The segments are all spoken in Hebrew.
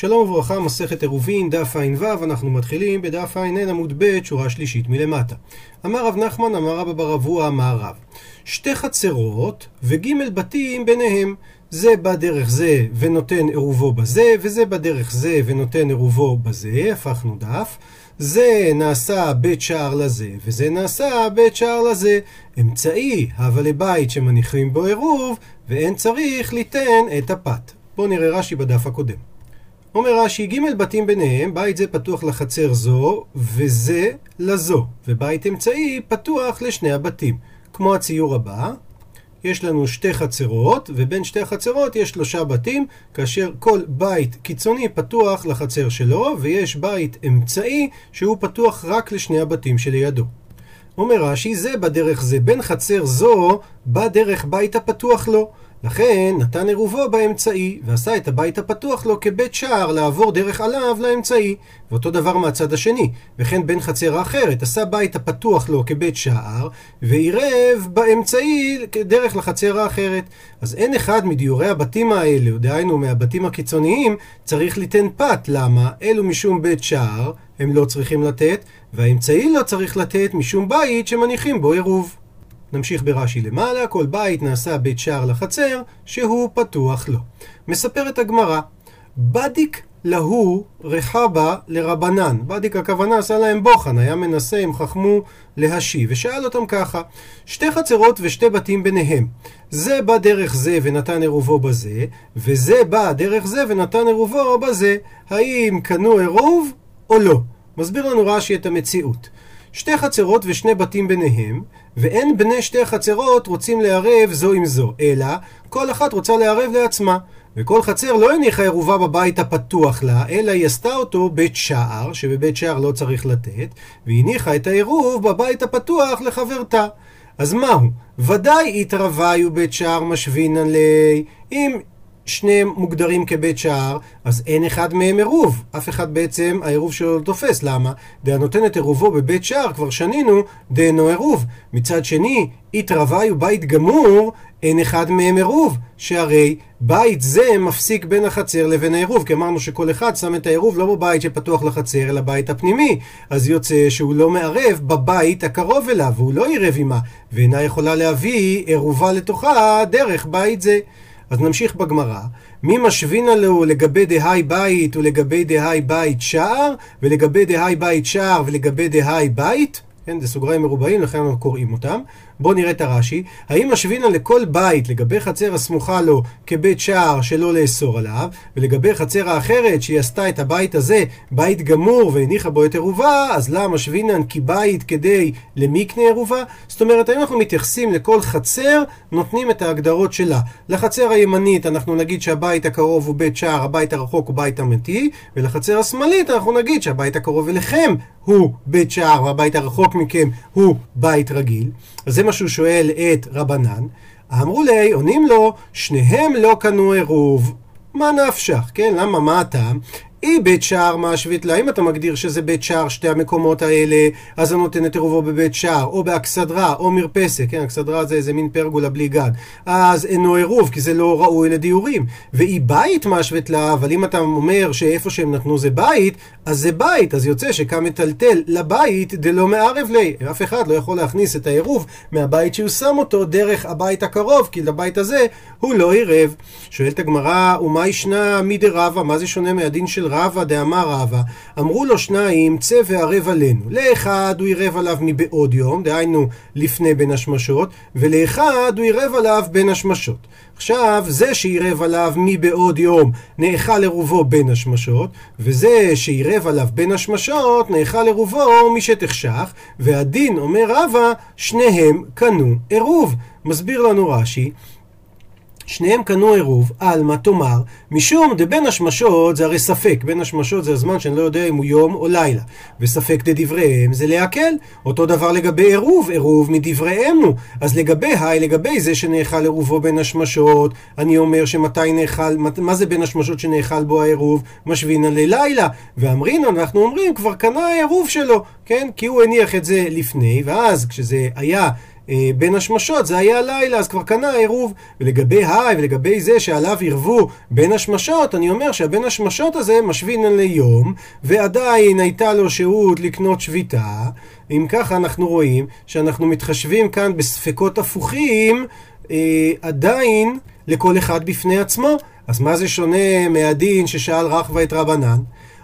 שלום וברכה, מסכת עירובין, דף ע"ו, אנחנו מתחילים בדף ע"ן עמוד ב', שורה שלישית מלמטה. אמר רב נחמן, אמר רבא בר אבוה, אמר רב. שתי חצרות וג' בתים ביניהם. זה בא דרך זה ונותן עירובו בזה, וזה בדרך זה ונותן עירובו בזה, הפכנו דף. זה נעשה בית שער לזה, וזה נעשה בית שער לזה. אמצעי, הווה לבית שמניחים בו עירוב, ואין צריך ליתן את הפת. בואו נראה רש"י בדף הקודם. אומר רש"י, ג' בתים ביניהם, בית זה פתוח לחצר זו, וזה לזו, ובית אמצעי פתוח לשני הבתים. כמו הציור הבא, יש לנו שתי חצרות, ובין שתי החצרות יש שלושה בתים, כאשר כל בית קיצוני פתוח לחצר שלו, ויש בית אמצעי שהוא פתוח רק לשני הבתים שלידו. אומר רש"י, זה בדרך זה, בין חצר זו, בדרך בית הפתוח לו. לכן נתן עירובו באמצעי, ועשה את הבית הפתוח לו כבית שער לעבור דרך עליו לאמצעי. ואותו דבר מהצד השני, וכן בן חצר האחרת, עשה בית הפתוח לו כבית שער, ועירב באמצעי דרך לחצר האחרת. אז אין אחד מדיורי הבתים האלה, דהיינו מהבתים הקיצוניים, צריך ליתן פת. למה? אלו משום בית שער, הם לא צריכים לתת, והאמצעי לא צריך לתת משום בית שמניחים בו עירוב. נמשיך ברש"י למעלה, כל בית נעשה בית שער לחצר, שהוא פתוח לו. מספרת הגמרא, בדיק להו רחבה לרבנן. בדיק הכוונה עשה להם בוחן, היה מנסה, הם חכמו להשיב, ושאל אותם ככה, שתי חצרות ושתי בתים ביניהם. זה בא דרך זה ונתן עירובו בזה, וזה בא דרך זה ונתן עירובו בזה. האם קנו עירוב או לא? מסביר לנו רש"י את המציאות. שתי חצרות ושני בתים ביניהם, ואין בני שתי חצרות רוצים לערב זו עם זו, אלא כל אחת רוצה לערב לעצמה. וכל חצר לא הניחה עירובה בבית הפתוח לה, אלא היא עשתה אותו בית שער, שבבית שער לא צריך לתת, והניחה את העירוב בבית הפתוח לחברתה. אז מהו? ודאי התרוויו בית שער משווינן לי, אם שניהם מוגדרים כבית שער, אז אין אחד מהם עירוב. אף אחד בעצם, העירוב שלו לא תופס. למה? דהנותן את עירובו בבית שער, כבר שנינו, דהנו עירוב. מצד שני, התרוויו בית גמור, אין אחד מהם עירוב. שהרי בית זה מפסיק בין החצר לבין העירוב. כי אמרנו שכל אחד שם את העירוב לא בבית שפתוח לחצר, אלא בית הפנימי. אז יוצא שהוא לא מערב בבית הקרוב אליו, והוא לא עירב עימה, ואינה יכולה להביא עירובה לתוכה דרך בית זה. אז נמשיך בגמרא. מי משווינה לו לגבי דהי בית ולגבי דהי בית שער, ולגבי דהי בית שער ולגבי דהי בית? כן, זה סוגריים מרובעים, לכן אנחנו קוראים אותם. בואו נראה את הרש"י. האם משווינה לכל בית לגבי חצר הסמוכה לו כבית שער שלא לאסור עליו, ולגבי חצר האחרת שהיא עשתה את הבית הזה בית גמור והניחה בו את עירובה, אז למה משווינן כבית כדי למקנה עירובה? זאת אומרת, האם אנחנו מתייחסים לכל חצר, נותנים את ההגדרות שלה. לחצר הימנית אנחנו נגיד שהבית הקרוב הוא בית שער, הבית הרחוק הוא בית אמיתי, ולחצר השמאלית אנחנו נגיד שהבית הקרוב אליכם הוא בית שער, והבית הרחוק מכם הוא בית רגיל. אז זה מה שהוא שואל את רבנן. אמרו לי, עונים לו, שניהם לא קנו עירוב. מה נפשך, כן? למה, מה הטעם? אי בית שער משווית לה, אם אתה מגדיר שזה בית שער שתי המקומות האלה, אז אני נותן את עירובו בבית שער, או באכסדרה, או מרפסת, כן, אכסדרה זה איזה מין פרגולה בלי גג, אז אינו עירוב, כי זה לא ראוי לדיורים. ואי בית משווית לה, אבל אם אתה אומר שאיפה שהם נתנו זה בית, אז זה בית, אז יוצא שקם מטלטל לבית דלא מערב לי. אף אחד לא יכול להכניס את העירוב מהבית שהוא שם אותו דרך הבית הקרוב, כי לבית הזה הוא לא עירב. שואלת הגמרא, ומה ישנה מי דרבה, מה זה שונה מהדין של רבא דאמר רבא, אמרו לו שניים, צא וערב עלינו. לאחד הוא עירב עליו מבעוד יום, דהיינו לפני בין השמשות, ולאחד הוא עירב עליו בין השמשות. עכשיו, זה שעירב עליו מבעוד יום נאכל עירובו בין השמשות, וזה שעירב עליו בין השמשות נאכל עירובו משתחשך, והדין, אומר רבא, שניהם קנו עירוב. מסביר לנו רש"י, שניהם קנו עירוב, עלמא תאמר, משום דבין השמשות זה הרי ספק, בין השמשות זה הזמן שאני לא יודע אם הוא יום או לילה, וספק דדבריהם זה להקל, אותו דבר לגבי עירוב, עירוב מדבריהם הוא, אז לגבי היי, לגבי זה שנאכל עירובו בין השמשות, אני אומר שמתי נאכל, מה זה בין השמשות שנאכל בו העירוב? משווינא ללילה, ואמרינן, אנחנו אומרים, כבר קנה העירוב שלו, כן? כי הוא הניח את זה לפני, ואז כשזה היה בין השמשות זה היה לילה, אז כבר קנה עירוב. ולגבי היי ולגבי זה שעליו עירבו בין השמשות, אני אומר שהבין השמשות הזה משווין ליום, ועדיין הייתה לו שהות לקנות שביתה. אם ככה אנחנו רואים שאנחנו מתחשבים כאן בספקות הפוכים, אה, עדיין לכל אחד בפני עצמו. אז מה זה שונה מהדין ששאל רחווה את רבנן?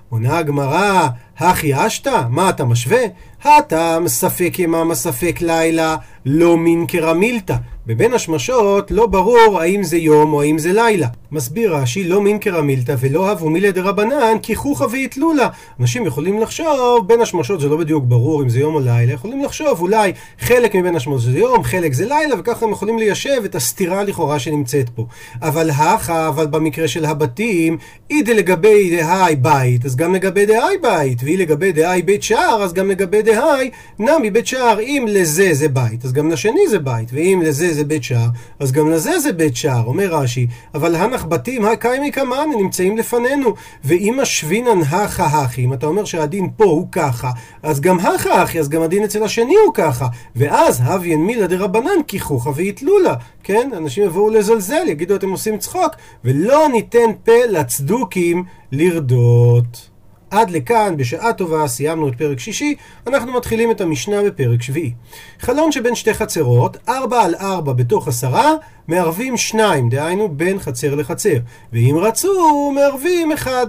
עונה הגמרא, הכי אשתא? מה אתה משווה? הטעם ספק יממה ספק לילה, לא מין קרמילתא. בבין השמשות לא ברור האם זה יום או האם זה לילה. מסביר רש"י, לא מין קרמילתא ולא הבו מילי דרבנן, כי חוכא ואיתלולה. אנשים יכולים לחשוב, בין השמשות זה לא בדיוק ברור אם זה יום או לילה, יכולים לחשוב אולי חלק מבין השמשות זה יום, חלק זה לילה, וככה הם יכולים ליישב את הסתירה לכאורה שנמצאת פה. אבל הכא, אבל במקרה של הבתים, אי דלגבי דהי בית, אז גם לגבי דהי בית, ואי לגבי דהי בית שער, אז גם לגבי דהי נמי בית שער. אם לזה זה בית, אז גם לשני זה בית, ואם לזה זה בית שער, אז גם לזה זה בית שער, אומר רש"י, אבל הנח בתים הקיימי כמאן נמצאים לפנינו, ואם השבינן הכא הכי, אם אתה אומר שהדין פה הוא ככה, אז גם הכא הכי, אז גם הדין אצל השני הוא ככה, ואז הוויין מילא דרבנן כי חוכא ואיתלולה, כן? אנשים יבואו לזלזל, יגידו אתם עושים צחוק, ולא ניתן פה לצדוקים לרדות. עד לכאן, בשעה טובה, סיימנו את פרק שישי, אנחנו מתחילים את המשנה בפרק שביעי. חלון שבין שתי חצרות, ארבע על ארבע בתוך עשרה, מערבים שניים, דהיינו בין חצר לחצר. ואם רצו, מערבים אחד.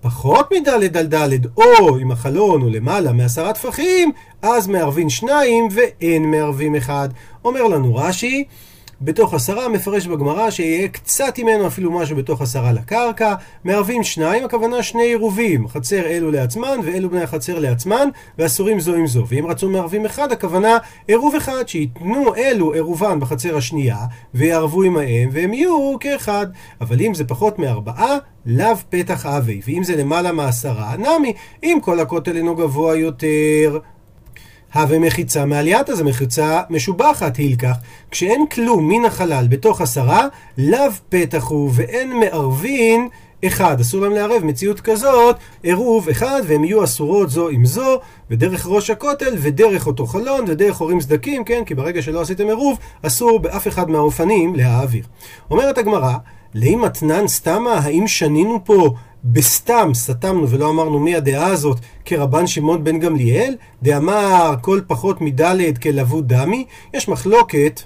פחות מדלת על דלת, או אם החלון הוא למעלה מעשרה טפחים, אז מערבים שניים ואין מערבים אחד. אומר לנו רש"י, בתוך עשרה מפרש בגמרא שיהיה קצת ממנו אפילו משהו בתוך עשרה לקרקע, מערבים שניים, הכוונה שני עירובים, חצר אלו לעצמן ואלו בני החצר לעצמן, ואסורים זו עם זו. ואם רצו מערבים אחד, הכוונה עירוב אחד, שייתנו אלו עירובן בחצר השנייה, ויערבו עמהם, והם יהיו כאחד. אבל אם זה פחות מארבעה, לאו פתח אבי, ואם זה למעלה מעשרה, נמי, אם כל הכותל אינו גבוה יותר. הווה מחיצה מעלייתא זה מחיצה משובחת, הילקח. כשאין כלום מן החלל בתוך עשרה, לאו פתח הוא ואין מערבין אחד. אסור להם לערב מציאות כזאת, עירוב אחד, והם יהיו אסורות זו עם זו, ודרך ראש הכותל, ודרך אותו חלון, ודרך הורים סדקים, כן? כי ברגע שלא עשיתם עירוב, אסור באף אחד מהאופנים להעביר. אומרת הגמרא, לאם מתנן סתמה, האם שנינו פה בסתם סתמנו ולא אמרנו מי הדעה הזאת? כרבן שמעון בן גמליאל, דאמר כל פחות מדלת כלבוד דמי, יש מחלוקת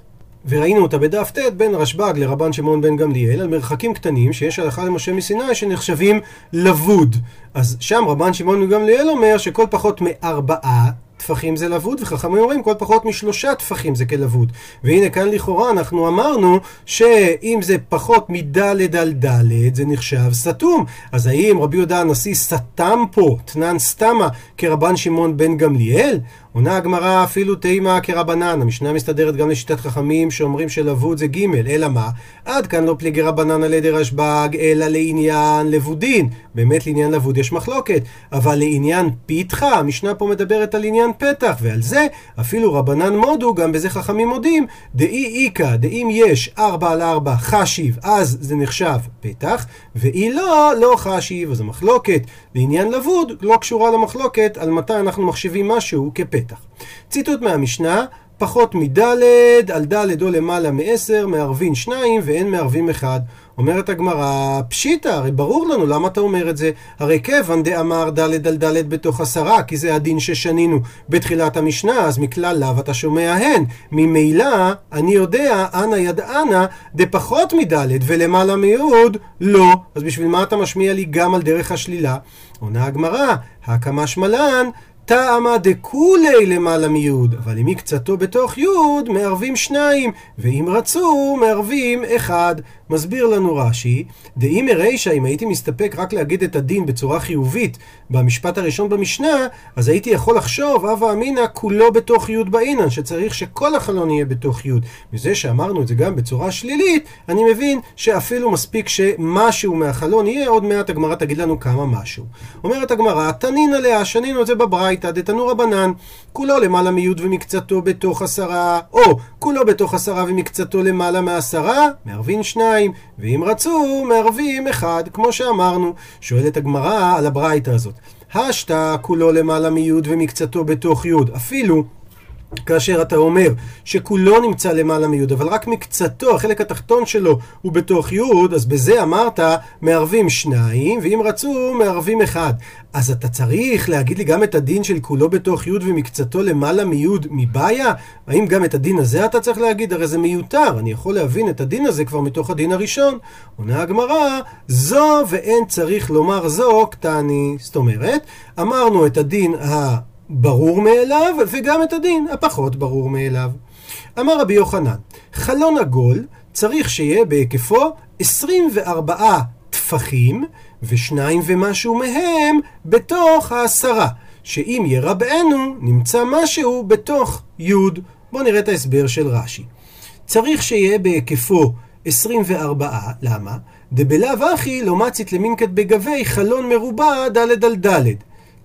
וראינו אותה בדף ט' בין רשב"ג לרבן שמעון בן גמליאל על מרחקים קטנים שיש הלכה למשה מסיני שנחשבים לבוד. אז שם רבן שמעון בן גמליאל אומר שכל פחות מארבעה טפחים זה לבוד, וחכמים אומרים כל פחות משלושה טפחים זה כלבוד. והנה כאן לכאורה אנחנו אמרנו שאם זה פחות מדלת על דלת זה נחשב סתום. אז האם רבי יהודה הנשיא סתם פה, תנן סתמה, כרבן שמעון בן גמליאל? עונה הגמרא אפילו תימה כרבנן, המשנה מסתדרת גם לשיטת חכמים שאומרים שלבוד זה ג', אלא מה? עד כאן לא פליגי רבנן על ידי רשב"ג, אלא לעניין לבודין. באמת לעניין לבוד יש מחלוקת, אבל לעניין פיתחה, המשנה פה מדברת על עניין פתח, ועל זה אפילו רבנן מודו, גם בזה חכמים מודים, דאי איכא, דאם יש ארבע על ארבע חשיב, אז זה נחשב פתח, ואי לא, לא חשיב, אז המחלוקת לעניין לבוד לא קשורה למחלוקת על מתי אנחנו מחשיבים משהו כפתח. ציטוט מהמשנה, פחות מדלת, על דלת או למעלה מעשר, מערבין שניים ואין מערבים אחד. אומרת הגמרא, פשיטא, הרי ברור לנו למה אתה אומר את זה. הרי כיוון דאמר דלת על דלת בתוך עשרה, כי זה הדין ששנינו בתחילת המשנה, אז מכלל לאו אתה שומע הן. ממילא, אני יודע, אנא ידענה, דפחות מדלת ולמעלה מיוד, לא. אז בשביל מה אתה משמיע לי גם על דרך השלילה? עונה הגמרא, הקמא שמלן, טעמא דכולי למעלה מיוד, אבל אם מקצתו בתוך יוד, מערבים שניים, ואם רצו, מערבים אחד. מסביר לנו רש"י, דאם הרישא, אם הייתי מסתפק רק להגיד את הדין בצורה חיובית במשפט הראשון במשנה, אז הייתי יכול לחשוב, הווה אמינא כולו בתוך יוד באינן, שצריך שכל החלון יהיה בתוך יוד. מזה שאמרנו את זה גם בצורה שלילית, אני מבין שאפילו מספיק שמשהו מהחלון יהיה, עוד מעט הגמרא תגיד לנו כמה משהו. אומרת הגמרא, תנין עליה, שנינו את זה בברייתא, דתנו רבנן, כולו למעלה מיוד ומקצתו בתוך עשרה, או כולו בתוך עשרה ומקצתו למעלה מעשרה, מערבין שניים, ואם רצו, מערבים אחד, כמו שאמרנו. שואלת הגמרא על הברייתא הזאת. השתא כולו למעלה מיוד ומקצתו בתוך יוד, אפילו כאשר אתה אומר שכולו נמצא למעלה מי' אבל רק מקצתו, החלק התחתון שלו הוא בתוך י', אז בזה אמרת מערבים שניים, ואם רצו מערבים אחד. אז אתה צריך להגיד לי גם את הדין של כולו בתוך י' ומקצתו למעלה מי' מבעיה? האם גם את הדין הזה אתה צריך להגיד? הרי זה מיותר, אני יכול להבין את הדין הזה כבר מתוך הדין הראשון. עונה הגמרא, זו ואין צריך לומר זו קטני. זאת אומרת, אמרנו את הדין ה... ברור מאליו, וגם את הדין הפחות ברור מאליו. אמר רבי יוחנן, חלון עגול צריך שיהיה בהיקפו 24 טפחים, ושניים ומשהו מהם בתוך העשרה, שאם ירבענו, נמצא משהו בתוך י'. בואו נראה את ההסבר של רש"י. צריך שיהיה בהיקפו 24, למה? דבלאו אחי לא מצית למינקת בגבי חלון מרובע ד' על ד'.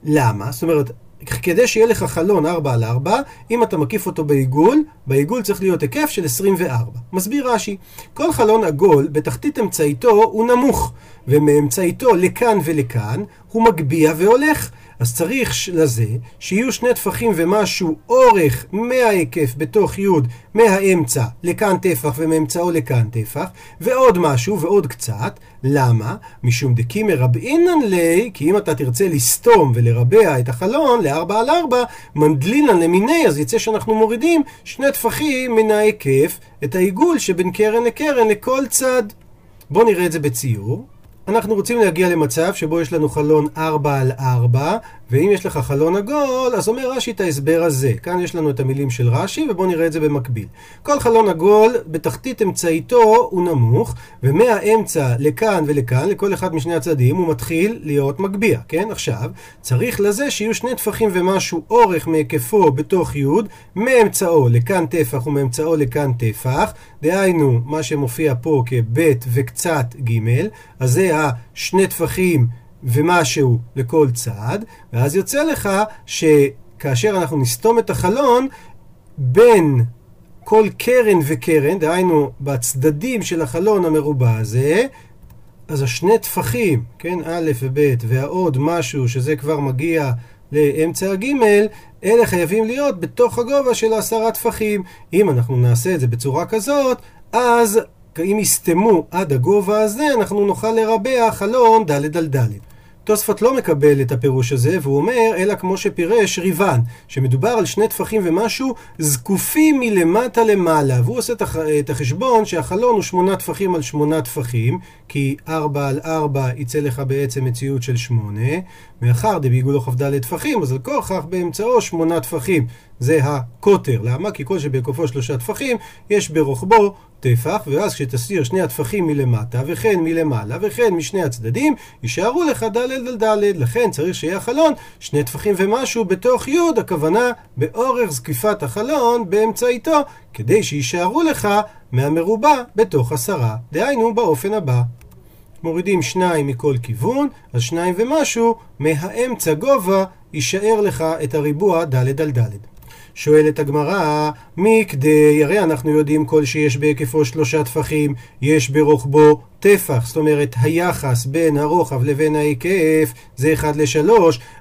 למה? זאת אומרת, כדי שיהיה לך חלון 4 על 4, אם אתה מקיף אותו בעיגול, בעיגול צריך להיות היקף של 24. מסביר רש"י, כל חלון עגול בתחתית אמצעיתו הוא נמוך, ומאמצעיתו לכאן ולכאן הוא מגביה והולך. אז צריך לזה שיהיו שני טפחים ומשהו אורך מההיקף בתוך י' מהאמצע לכאן טפח ומאמצעו לכאן טפח ועוד משהו ועוד קצת. למה? משום דקי מרבעינן לי כי אם אתה תרצה לסתום ולרבע את החלון לארבע על ארבע מנדלינן למיני אז יצא שאנחנו מורידים שני טפחים מן ההיקף את העיגול שבין קרן לקרן לכל צד. בואו נראה את זה בציור אנחנו רוצים להגיע למצב שבו יש לנו חלון 4 על 4, ואם יש לך חלון עגול, אז אומר רש"י את ההסבר הזה. כאן יש לנו את המילים של רש"י, ובואו נראה את זה במקביל. כל חלון עגול, בתחתית אמצעיתו הוא נמוך, ומהאמצע לכאן ולכאן, לכל אחד משני הצדדים, הוא מתחיל להיות מגביה, כן? עכשיו, צריך לזה שיהיו שני טפחים ומשהו אורך מהיקפו בתוך י', מאמצעו לכאן טפח ומאמצעו לכאן טפח, דהיינו, מה שמופיע פה כב' וקצת ג', אז זה השני טפחים ומשהו לכל צד, ואז יוצא לך שכאשר אנחנו נסתום את החלון, בין כל קרן וקרן, דהיינו בצדדים של החלון המרובע הזה, אז השני טפחים, כן, א' וב', והעוד משהו שזה כבר מגיע לאמצע הג', אלה חייבים להיות בתוך הגובה של עשרה טפחים. אם אנחנו נעשה את זה בצורה כזאת, אז אם יסתמו עד הגובה הזה, אנחנו נוכל לרבע חלון ד' על ד'. תוספות לא מקבל את הפירוש הזה, והוא אומר, אלא כמו שפירש ריבן, שמדובר על שני טפחים ומשהו זקופים מלמטה למעלה. והוא עושה את החשבון שהחלון הוא שמונה טפחים על שמונה טפחים, כי ארבע על ארבע יצא לך בעצם מציאות של שמונה, מאחר דביגולו כ"ד טפחים, אז על כל כך באמצעו שמונה טפחים. זה הקוטר. למה? כי כל שבהיקפו שלושה טפחים, יש ברוחבו טפח, ואז כשתסיר שני הטפחים מלמטה, וכן מלמעלה, וכן משני הצדדים, יישארו לך ד' על ד', לכן צריך שיהיה החלון שני טפחים ומשהו בתוך י', הכוונה באורך זקיפת החלון באמצעיתו, כדי שיישארו לך מהמרובע בתוך עשרה, דהיינו באופן הבא. מורידים שניים מכל כיוון, אז שניים ומשהו מהאמצע גובה יישאר לך את הריבוע ד' על ד'. שואלת הגמרא, מכדי, הרי אנחנו יודעים כל שיש בהיקפו שלושה טפחים, יש ברוחבו טפח, זאת אומרת היחס בין הרוחב לבין ההיקף זה 1 ל-3,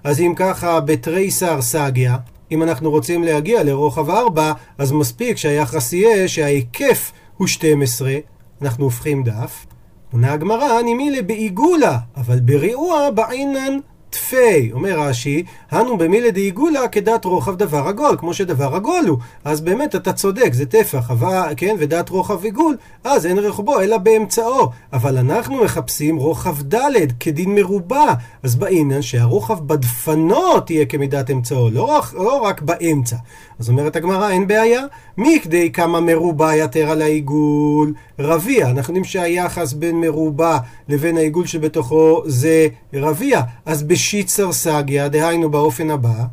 אז אם ככה בתריסר סגיה, אם אנחנו רוצים להגיע לרוחב 4, אז מספיק שהיחס יהיה שההיקף הוא 12, אנחנו הופכים דף. עונה הגמרא, נימילה בעיגולה, אבל בריאוע בעינן תפי, אומר רש"י, הנו במילי דעיגולה כדת רוחב דבר עגול, כמו שדבר עגול הוא. אז באמת אתה צודק, זה טפח, אבל, כן, ודעת רוחב עיגול, אז אין רוחבו אלא באמצעו. אבל אנחנו מחפשים רוחב ד' כדין מרובע, אז בעניין שהרוחב בדפנות יהיה כמידת אמצעו, לא רק, לא רק באמצע. אז אומרת הגמרא, אין בעיה. מכדי כמה מרובע יתר על העיגול רביע. אנחנו יודעים שהיחס בין מרובע לבין העיגול שבתוכו זה רביע. אז בשיצר סגיה, דהיינו באופן הבא,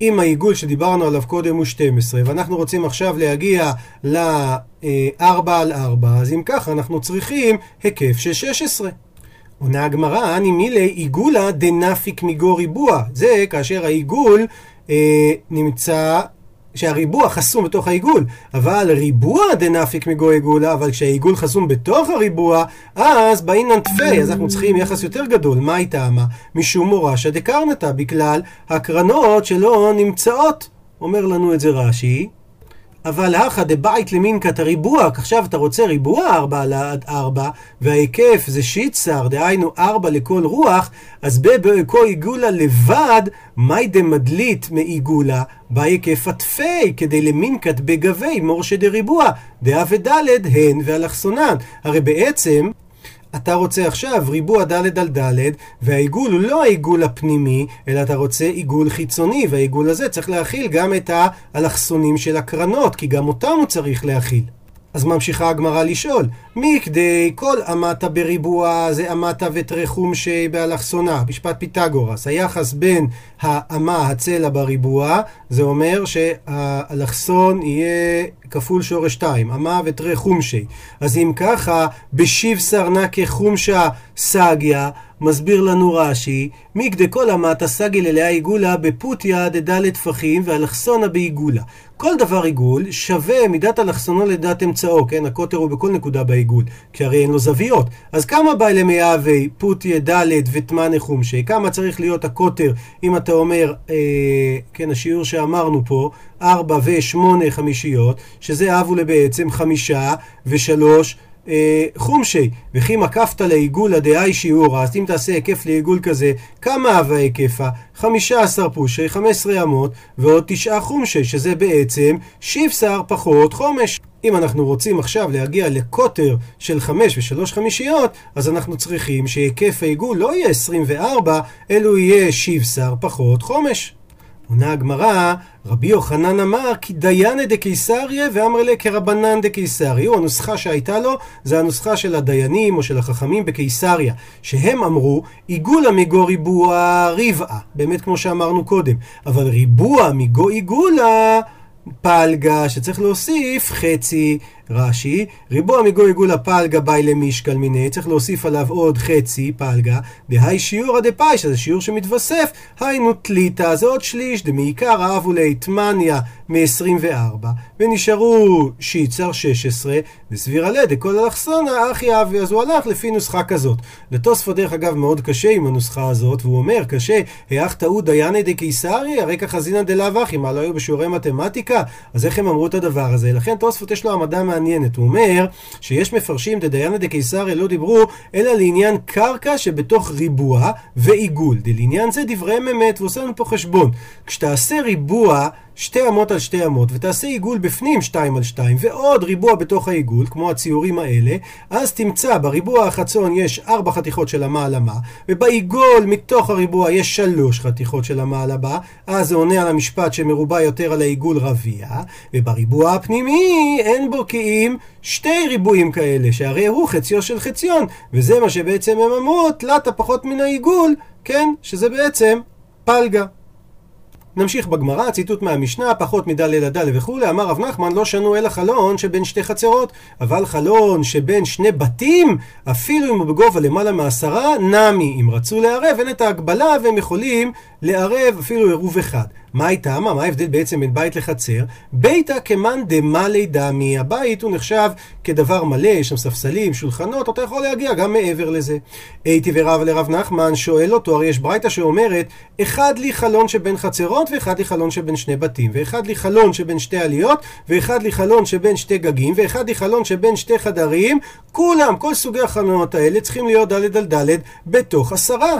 אם העיגול שדיברנו עליו קודם הוא 12, ואנחנו רוצים עכשיו להגיע ל-4 על 4, אז אם ככה אנחנו צריכים היקף של 16. עונה הגמרא, אני מילי עיגולה דנפיק מגו ריבוע. זה כאשר העיגול אה, נמצא שהריבוע חסום בתוך העיגול, אבל ריבוע דנפיק מגו עיגולה, אבל כשהעיגול חסום בתוך הריבוע, אז באינן תפי, אז אנחנו צריכים יחס יותר גדול. מה היא טעמה? משום מורשה דקרנתא, בגלל הקרנות שלא נמצאות אומר לנו את זה רש"י, אבל הכא דבית למינקת הריבוע, עכשיו אתה רוצה ריבוע ארבע על ארבע, וההיקף זה שיצר, דהיינו ארבע לכל רוח, אז בברכו עיגולה לבד, מי דמדלית מעיגולה, בהיקף התפי, כדי למינקת בגבי מורשה דריבוע, דאה ודלת הן ואלכסונן. הרי בעצם... אתה רוצה עכשיו ריבוע ד' על ד', והעיגול הוא לא העיגול הפנימי, אלא אתה רוצה עיגול חיצוני, והעיגול הזה צריך להכיל גם את האלכסונים של הקרנות, כי גם אותם הוא צריך להכיל. אז ממשיכה הגמרא לשאול, מי כדי כל אמתה בריבוע זה אמתה ותרחום שבאלכסונה, משפט פיתגורס. היחס בין האמה, הצלע בריבוע, זה אומר שהאלכסון יהיה כפול שורש 2, אמה ותרחומשי. אז אם ככה, בשיב סרנה כחומשה סגיה, מסביר לנו רש"י, מקדה כל אמתה סגי ללאה עיגולה בפוטיה דדלת טפחים ואלכסונה בעיגולה. כל דבר עיגול שווה מידת אלכסונו לדעת אמצעו, כן? הקוטר הוא בכל נקודה בעיגול, כי הרי אין לו זוויות. אז כמה בא למייבי פוטיה דלת ותמנה חומשי? כמה צריך להיות הקוטר, אם אתה אומר, אה, כן, השיעור שאמרנו פה, ארבע ושמונה חמישיות, שזה אבו לבעצם חמישה ושלוש חומשי, וכי מקפת לעיגול הדהי שיעורה, אז אם תעשה היקף לעיגול כזה, כמה אבה היקפה? 15 פושי, 15 אמות, ועוד 9 חומשי, שזה בעצם שיפסר פחות חומש. אם אנחנו רוצים עכשיו להגיע לקוטר של 5 ו-3 חמישיות, אז אנחנו צריכים שהיקף העיגול לא יהיה 24, אלו יהיה שיבשר פחות חומש. עונה הגמרא, רבי יוחנן אמר כי דיינה דקיסריה ואמר לה כרבנן דקיסריה. הוא הנוסחה שהייתה לו, זה הנוסחה של הדיינים או של החכמים בקיסריה, שהם אמרו עיגולה מגו ריבוע ריבעה, באמת כמו שאמרנו קודם, אבל ריבוע מגו עיגולה פלגה שצריך להוסיף חצי רש"י, ריבוע מגוי עיגולה פלגה באי למשקל מיני, צריך להוסיף עליו עוד חצי פלגה, דהי שיעורא דפאי, שזה שיעור שמתווסף, היינו תליטה, זה עוד שליש, דמעיקר אהבו ליתמניה מ-24, ונשארו שיצר 16, וסביר עליה דכל אלכסונה אחי אבי, אז הוא הלך לפי נוסחה כזאת. לתוספות דרך אגב מאוד קשה עם הנוסחה הזאת, והוא אומר, קשה, היאך טעו דייני דקיסרי, הרי ככה זינא דלאו אחי, מה לא היו בשיעורי מתמטיקה? אז איך הם אמרו את הדבר הזה? לכן תוספות יש לו העמדה מעניינת. הוא אומר שיש מפרשים דדיינה דקיסריה לא דיברו אלא לעניין קרקע שבתוך ריבוע ועיגול. לעניין זה דבריהם אמת, ועושה לנו פה חשבון. כשתעשה ריבוע שתי אמות על שתי אמות, ותעשה עיגול בפנים שתיים על שתיים, ועוד ריבוע בתוך העיגול, כמו הציורים האלה, אז תמצא בריבוע החצון יש ארבע חתיכות של אמה על אמה, ובעיגול מתוך הריבוע יש שלוש חתיכות של אמה על אמה, אז זה עונה על המשפט שמרובע יותר על העיגול רביע, ובריבוע הפנימי אין בו כי אם שתי ריבועים כאלה, שהרי הוא חציו של חציון, וזה מה שבעצם הם אמרו, תלת פחות מן העיגול, כן, שזה בעצם פלגה. נמשיך בגמרא, ציטוט מהמשנה, פחות מדלת לדלת וכולי, אמר רב נחמן לא שנו אלא חלון שבין שתי חצרות, אבל חלון שבין שני בתים, אפילו אם הוא בגובה למעלה מעשרה, נמי. אם רצו לערב, אין את ההגבלה והם יכולים לערב אפילו עירוב אחד. מה הייתה? מה, מה ההבדל בעצם בין בית לחצר? ביתא כמאן דמלי דמי. הבית הוא נחשב כדבר מלא, יש שם ספסלים, שולחנות, אתה יכול להגיע גם מעבר לזה. הייתי ורב לרב נחמן שואל אותו, הרי יש ברייתא שאומרת, אחד לי חלון שבין חצרות ואחד לי חלון שבין שני בתים, ואחד לי חלון שבין שתי עליות, ואחד לי חלון שבין שתי גגים, ואחד לי חלון שבין שתי חדרים, כולם, כל סוגי החלונות האלה צריכים להיות ד' על ד' בתוך עשרה.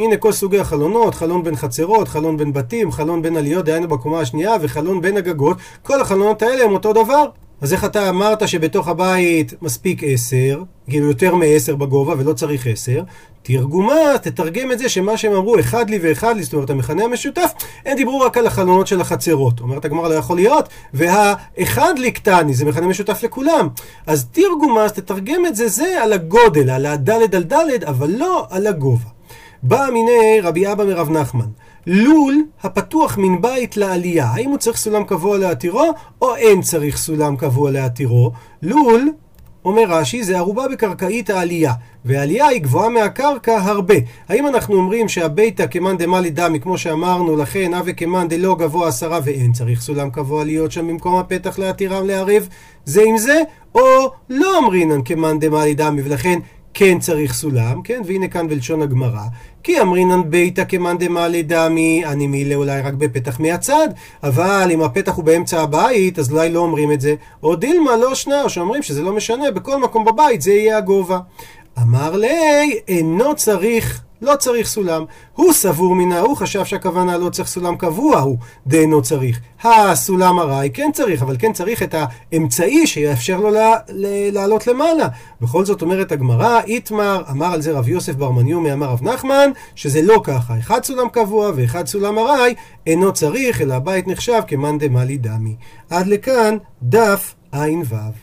הנה כל סוגי החלונות, חלון בין חצרות, חלון בין בתים, חלון בין עליות, דהיינו בקומה השנייה, וחלון בין הגגות, כל החלונות האלה הם אותו דבר. אז איך אתה אמרת שבתוך הבית מספיק עשר, כאילו יותר מעשר בגובה ולא צריך עשר, תרגומה, תתרגם את זה שמה שהם אמרו, אחד לי ואחד לי, זאת אומרת המכנה המשותף, הם דיברו רק על החלונות של החצרות. אומרת הגמרא לא יכול להיות, והאחד לי קטני, זה מכנה משותף לכולם. אז תרגומה, תתרגם את זה, זה על הגודל, על הדלת על דלת, אבל לא על הגובה. בא מיני רבי אבא מרב נחמן. לול הפתוח מן בית לעלייה, האם הוא צריך סולם קבוע להתירו, או אין צריך סולם קבוע להתירו? לול, אומר רש"י, זה ערובה בקרקעית העלייה, והעלייה היא גבוהה מהקרקע הרבה. האם אנחנו אומרים שהביתא כמאן דמאלי דמי, כמו שאמרנו, לכן אבי כמאן דלא גבוה עשרה ואין צריך סולם קבוע להיות שם במקום הפתח להתירם לערב, זה עם זה, או לא אמרינן כמאן דמאלי דמי, ולכן כן צריך סולם, כן? והנה כאן בלשון הגמרא. כי אמרינן ביתא כמאן דמעלי דמי, אני מילא אולי רק בפתח מהצד, אבל אם הפתח הוא באמצע הבית, אז אולי לא אומרים את זה. או דילמה לא שנה, או שאומרים שזה לא משנה, בכל מקום בבית זה יהיה הגובה. אמר לי, אינו צריך לא צריך סולם. הוא סבור מן ההוא, חשב שהכוונה לא צריך סולם קבוע הוא, דאינו צריך. הסולם ארעי כן צריך, אבל כן צריך את האמצעי שיאפשר לו לעלות למעלה. בכל זאת אומרת הגמרא, איתמר, אמר על זה רב יוסף בר מניומי, אמר רב נחמן, שזה לא ככה. אחד סולם קבוע ואחד סולם ארעי, אינו צריך, אלא הבית נחשב כמאן דמאלי דמי. עד לכאן, דף ע"ו.